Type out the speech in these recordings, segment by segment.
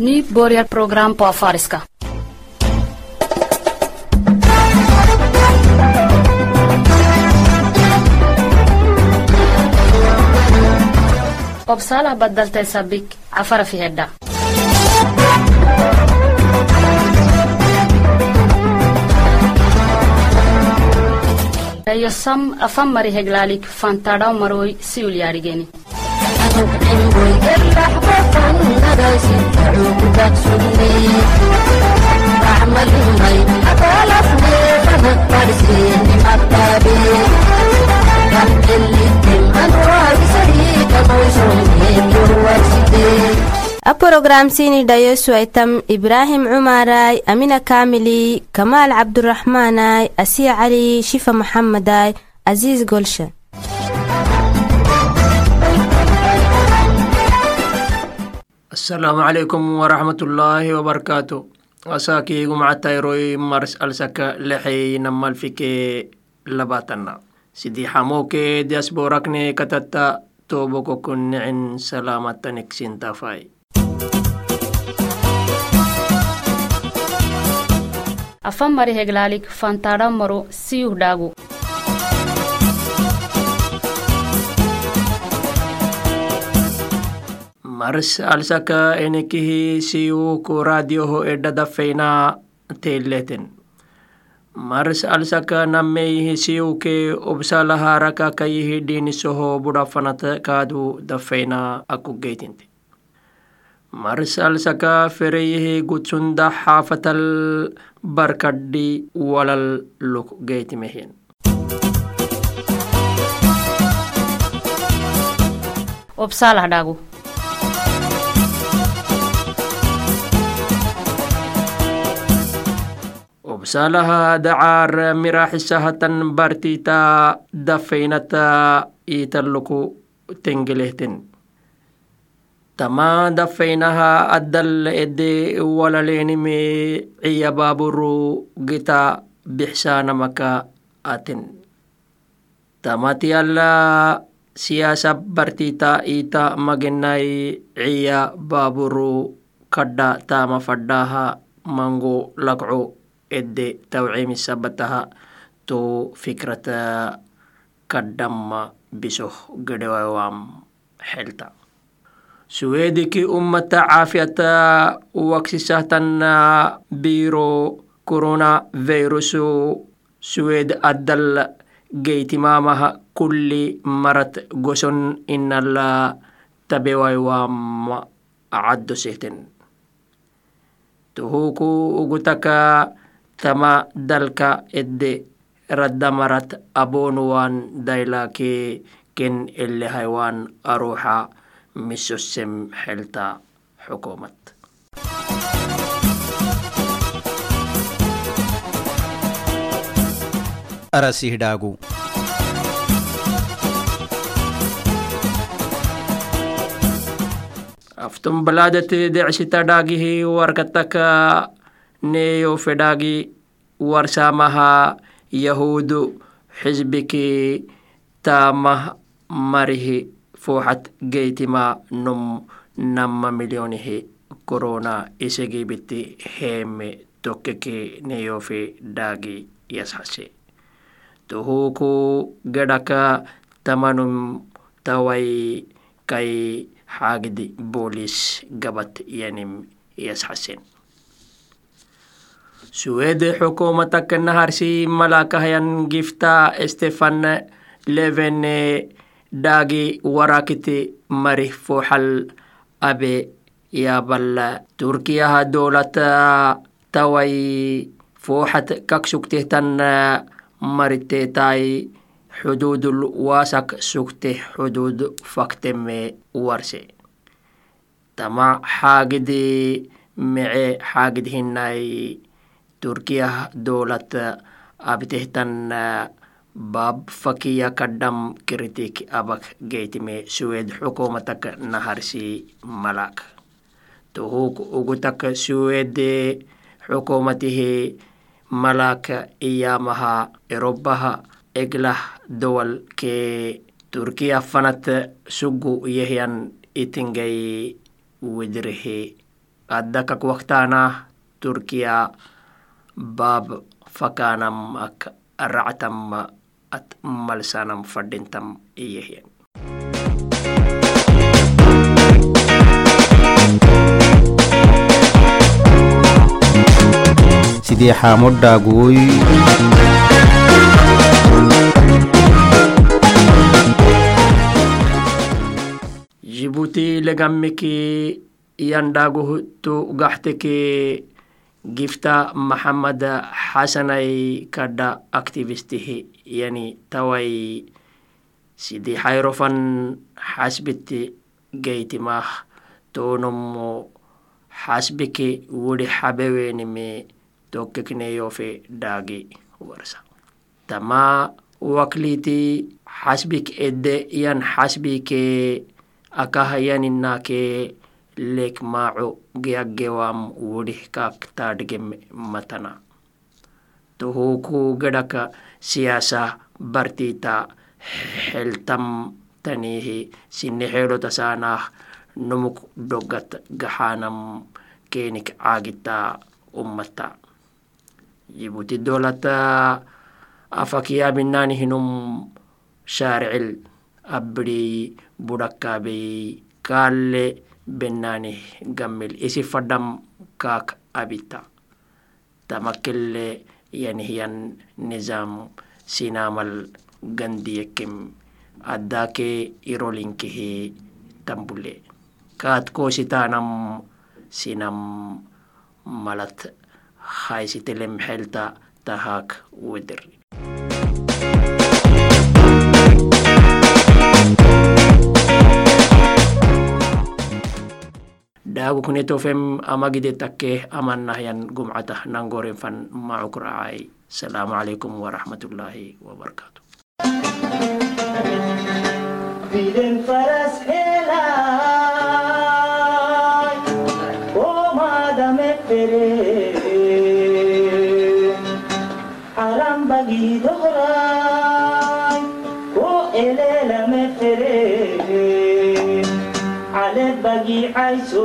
Nu börjar program på afariska. obsalah badaltay sabik cafara fi hedha eyo sam afan mari heglaalik fantadhaw maroy siul yaadhigeni a porogramsini dhayosu aitam ibraahim cumaray amina kaamili kamaal cabduraxmaanay asiya cali shifa maxamaday aziis golsha السلام عليكم ورحمة الله وبركاته أساكي قمعتا يروي مرس ألسكا لحي نمال فيكي لباتنا سيدي حموكي دياسبوركني كتتا توبوكو كن عن سلامة نكسين تافاي afan mari heglaalik fantaadhammaro siyuh dhaagu mars alsaka enekihi siyuku radioho edhadafeyna teeleten mars alsaka nameyhi siyuke obsalaharaka kayihi dhinisoho budhafanata kaadu dafeyna akugeytinte mars alsaka fereyihi gutsunda xaafatal barkadhi walal luk geytimehen. Obsalah obsalaha dacaar miraxisahatan bartita dafeynata italuku tengelehten tama dafeynaha addal ede walalenime ciya baburu gita bixsanamaka aten tamati alla siyasa bartita ita magenai ciya baburu kadha tama fadhaha mango lagco ede توعيم سبتها تو فكرة كدم بسه قدوام حلتا سويدك أمة عافية وكسساتنا بيرو كورونا فيروس سويد أدل جيت مامها كل مرت جسن إن الله تبوي وام عدو سيتن تهوكو أغتكا tama dalka edde raddamarat abonuwan daylake ken elehaywan aruxa misosem xelta xukuumad arasihdhaagu aftum baladate dhaagihi warkataka neyo fedhaagi warsamaha yahudu xizbiki taamah marihi fuuxat geytima num namma milyonihi corona isegibiti heeme tokkeke neyofe dhaagi yashase tuhuku gedhaka tamanum tawai kai xaagdi boolis gabat yanim yasxasen Suwede hukumata kenna harsi malakahayan gifta Stefan Leven daagi warakiti marih fohal abe يابل تركيا ها دولة توي فوحت ككسكته تن مرتي تاي حدود الواسك سكته حدود فكتم ورسي تما حاجدي معي حاجد هناي turkiyah dowlat abtehtan bab fakiya kadham kiritik abak geytime suwed xukumatak naharsi malak tuhuk ugutak suwede xukumatihi malak iyamaha erobaha eglah dowal ke turkiya fanat sugu yehyan itingay widrehe addakak waktaanah turkiya baab fakaanam ak ractam at malsanam fadhintam iyehyan sidii xaamodhaaguy jibuti legammiki yandhagutu gaxteke gifta maxamed xasanay kadha activistihi yani tawai sidi hayrofan xasbiti geytimah tonomo xasbiki wuri xabewenime tokkekneyofe daagi warsa. Tama wakliti xasbik edde yan xasbike akah yaninake lek maaco geyaggewam wudih kak taadgem matana tohuku gedhaka siyasa bartita xeltam tanihi sinne xeelotasanah numuk dogat gaxanam kenik caagita ummata jibuti dolata afakiyabinanihinum shaaricil abdi budhakabey kaale benani gammil isi fadam kak abita. Tamakelle yanihyan nizam sinamal gandiyekim addake irolinkihi tambule. Kaat kositanam sinam malat haysitelem xelta tahak weder daagu kunetofem amagide takke amannahyan gumcata nangoren fan macukuracay salaamu calaykum waraxmatullaahi wabarakatu Piden faras helai, o madame pere, aram bagi dohrai, o elela bagi aisoy,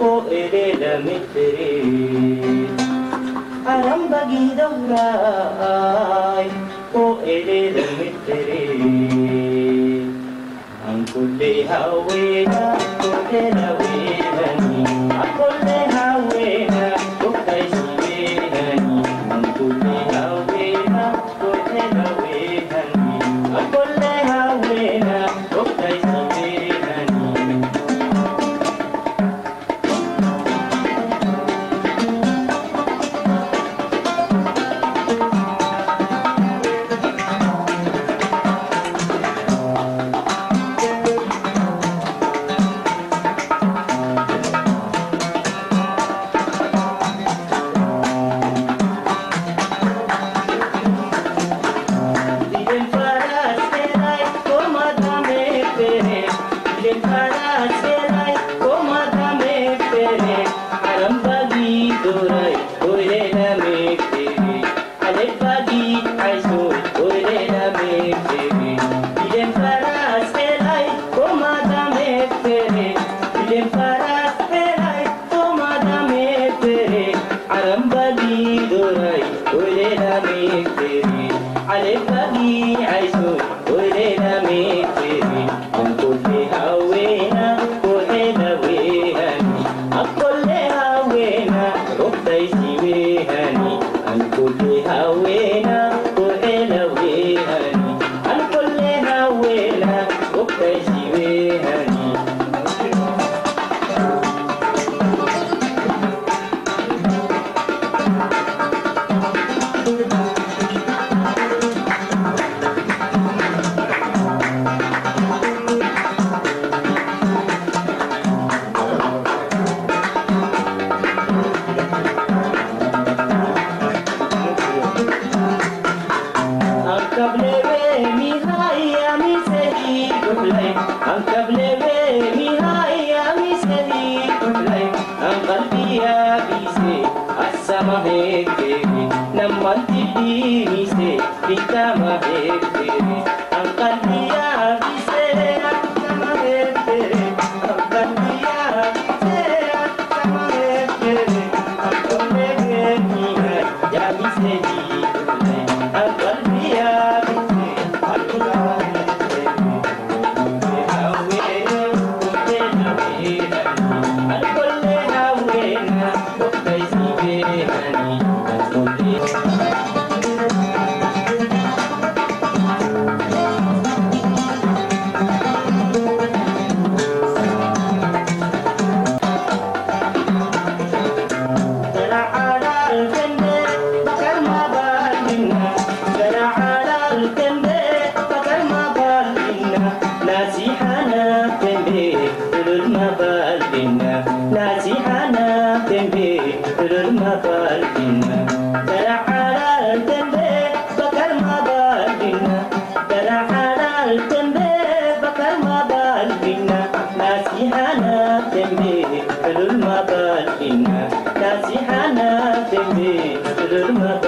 o elela me pere. aram bagi dohrai o ele mitre an kulle hawena kulle good.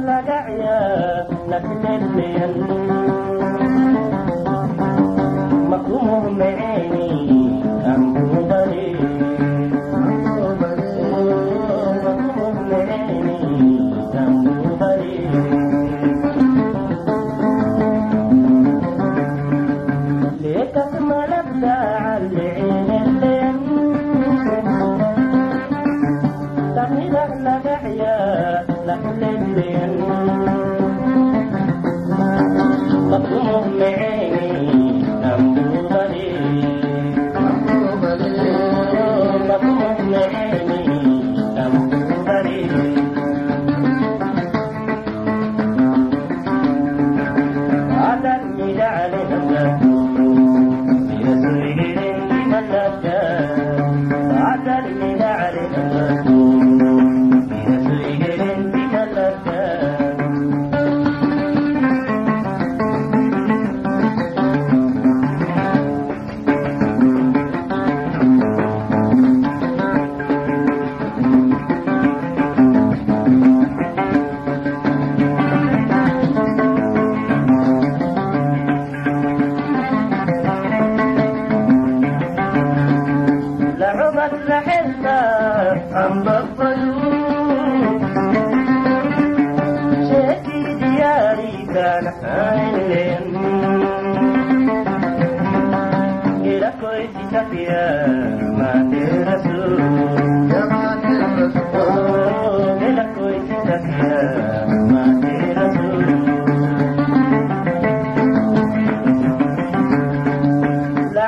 लगा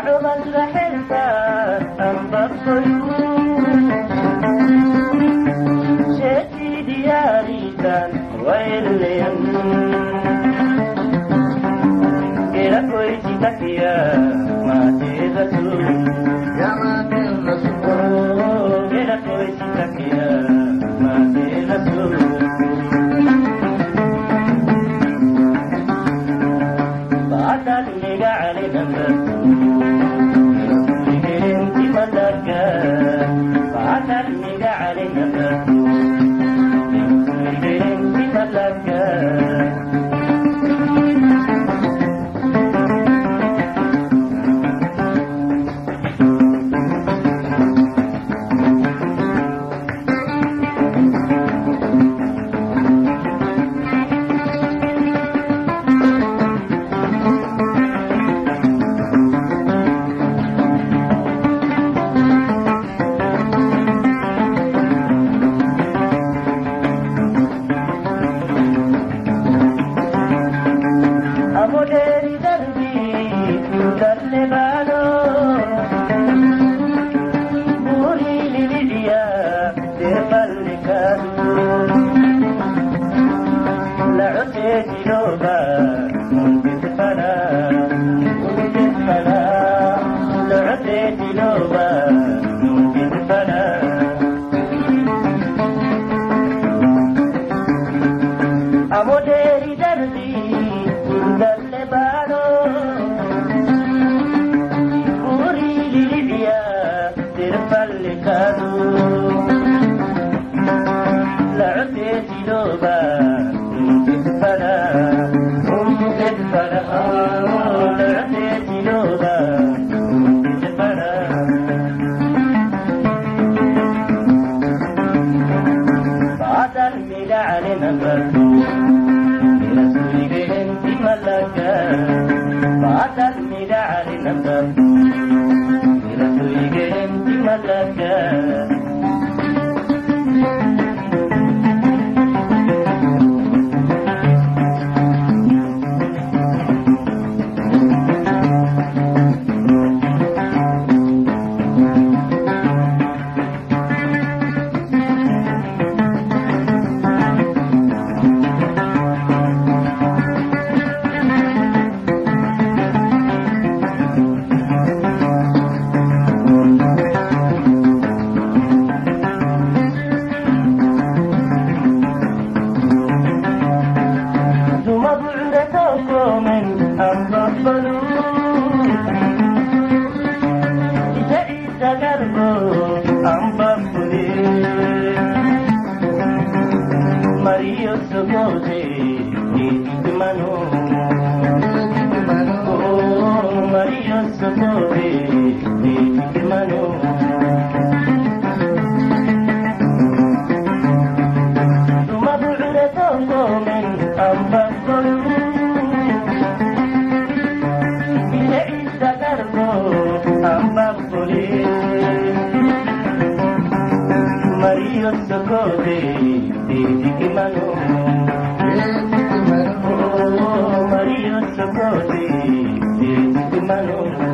Allah malo.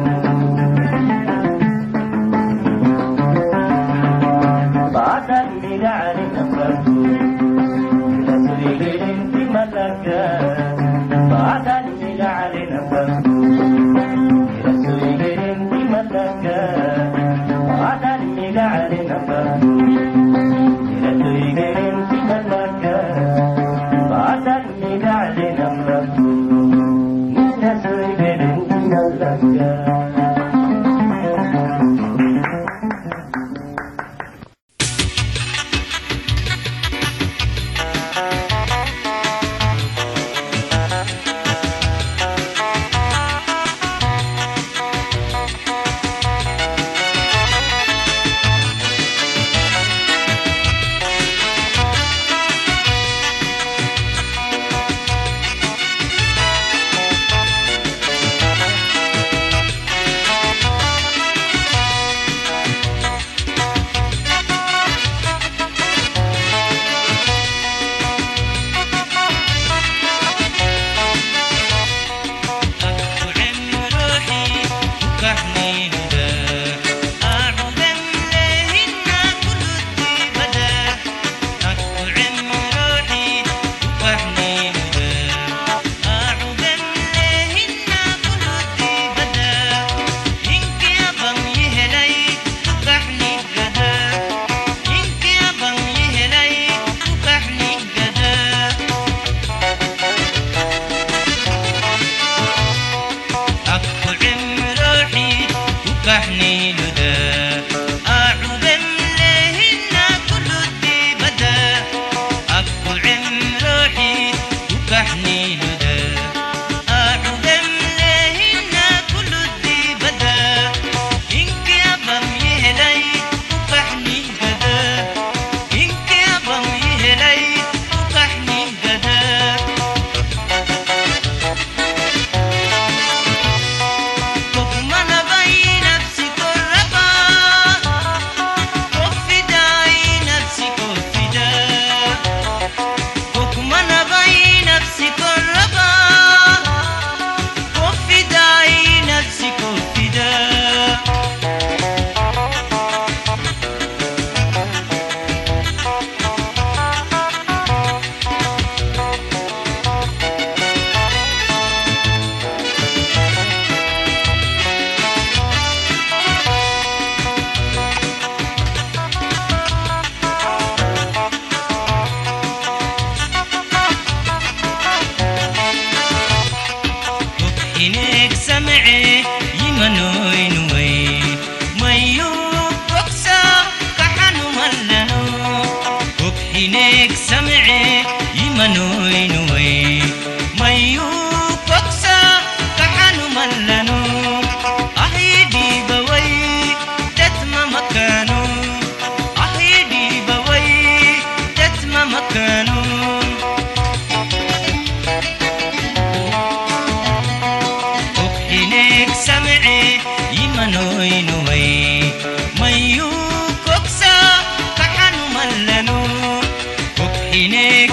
Daphne.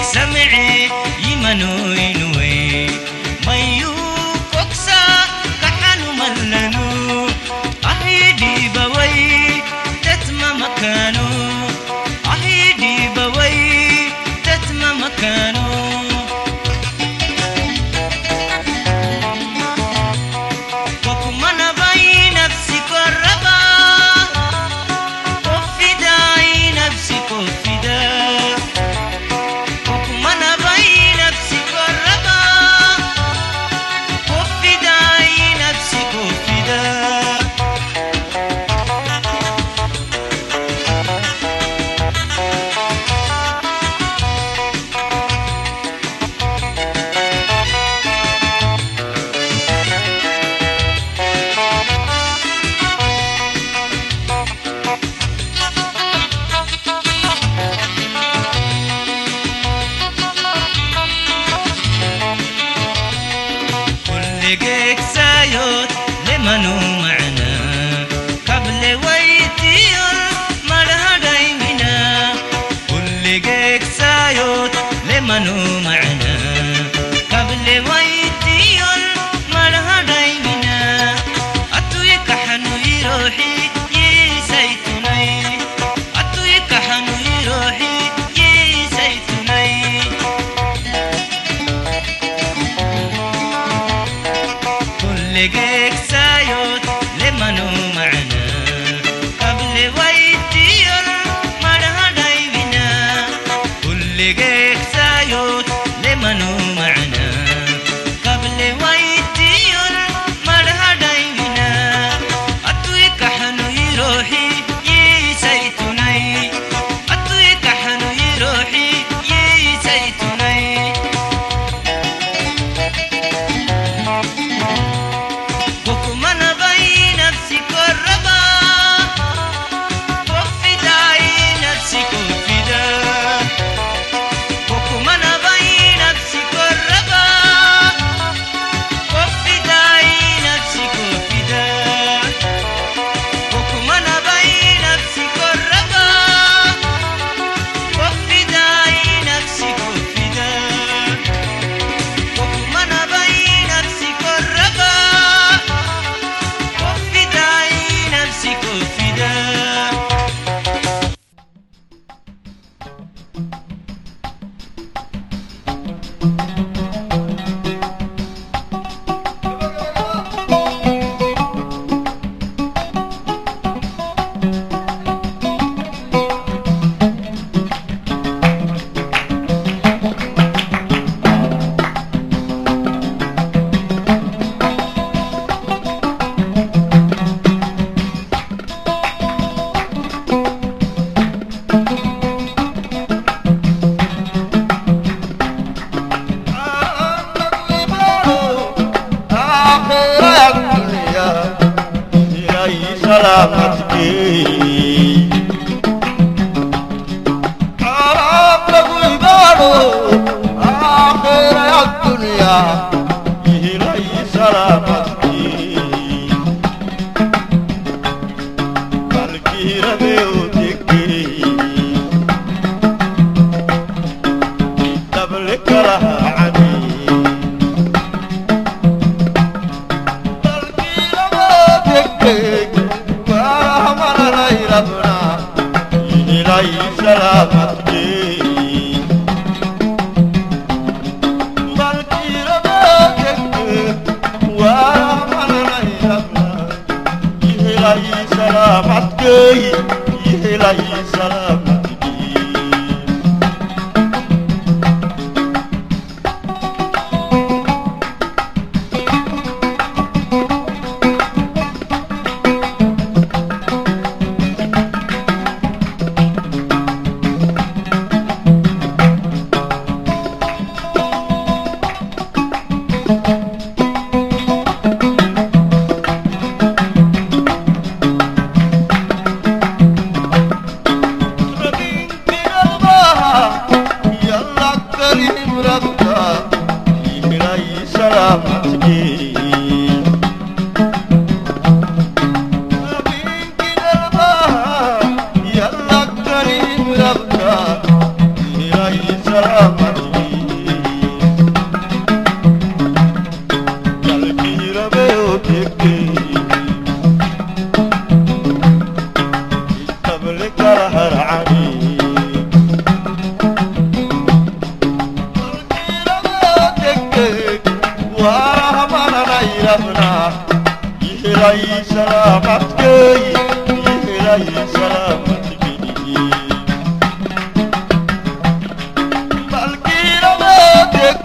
سمعي يمنوي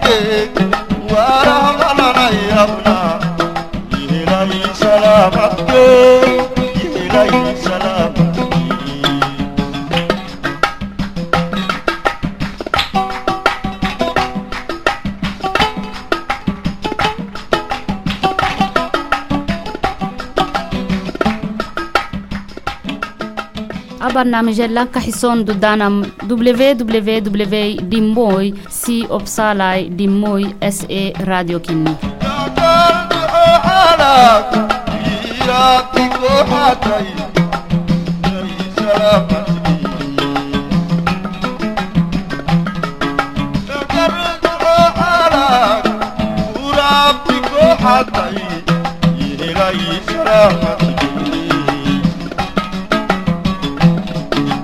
Yeah. barnaamijyada ka xisoon dudaanam www.dimoy si obsalay dimoy sa radio kini Yeah,